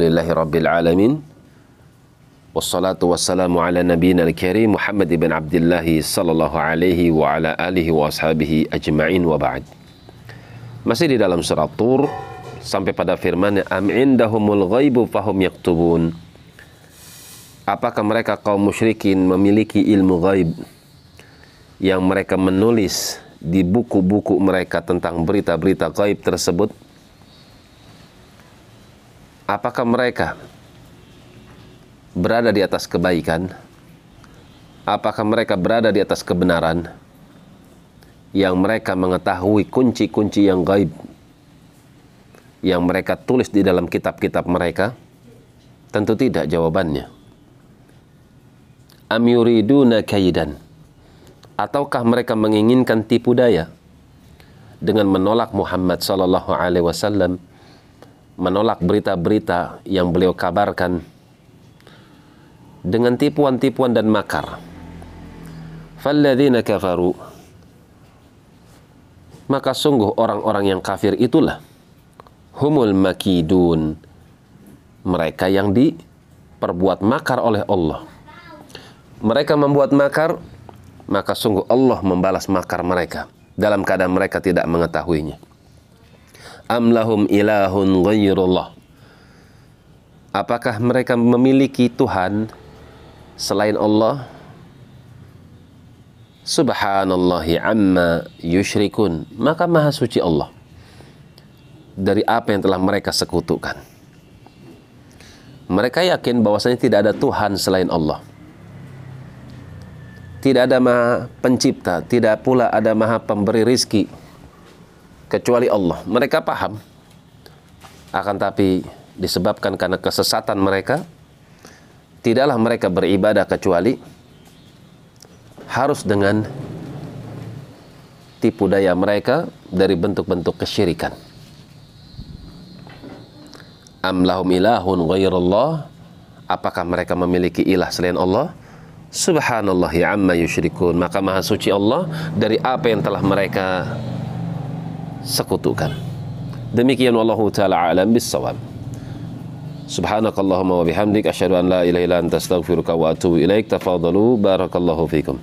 Alhamdulillahi Rabbil Alamin. Wassalatu wassalamu ala nabiyina al-karim Muhammad ibn Abdullah sallallahu alaihi wa ala alihi wa ashabihi ajma'in wa ba'd. Masih di dalam surat Tur Sampai pada firman Am indahumul ghaibu fahum yaktubun. Apakah mereka kaum musyrikin memiliki ilmu ghaib Yang mereka menulis di buku-buku mereka tentang berita-berita gaib tersebut apakah mereka berada di atas kebaikan? Apakah mereka berada di atas kebenaran? Yang mereka mengetahui kunci-kunci yang gaib yang mereka tulis di dalam kitab-kitab mereka? Tentu tidak jawabannya. Am yuriduna kaidan? Ataukah mereka menginginkan tipu daya dengan menolak Muhammad sallallahu alaihi wasallam menolak berita-berita yang beliau kabarkan dengan tipuan-tipuan dan makar. Falladzina kafaru maka sungguh orang-orang yang kafir itulah humul makidun mereka yang diperbuat makar oleh Allah. Mereka membuat makar maka sungguh Allah membalas makar mereka dalam keadaan mereka tidak mengetahuinya am lahum ilahun ghairullah Apakah mereka memiliki Tuhan selain Allah? Subhanallahi amma yushrikun. Maka maha suci Allah dari apa yang telah mereka sekutukan. Mereka yakin bahwasanya tidak ada Tuhan selain Allah. Tidak ada maha pencipta, tidak pula ada maha pemberi rizki kecuali Allah. Mereka paham. Akan tapi disebabkan karena kesesatan mereka, tidaklah mereka beribadah kecuali harus dengan tipu daya mereka dari bentuk-bentuk kesyirikan. Am lahum ilahun ghairullah? Apakah mereka memiliki ilah selain Allah? Subhanallah ya amma yusyrikun. Maka maha suci Allah dari apa yang telah mereka sekutukan. Demikian wallahu taala alam bisawab. Subhanakallahumma wa bihamdik asyhadu an la ilaha illa anta astaghfiruka wa atubu ilaik. Tafadhalu barakallahu fikum.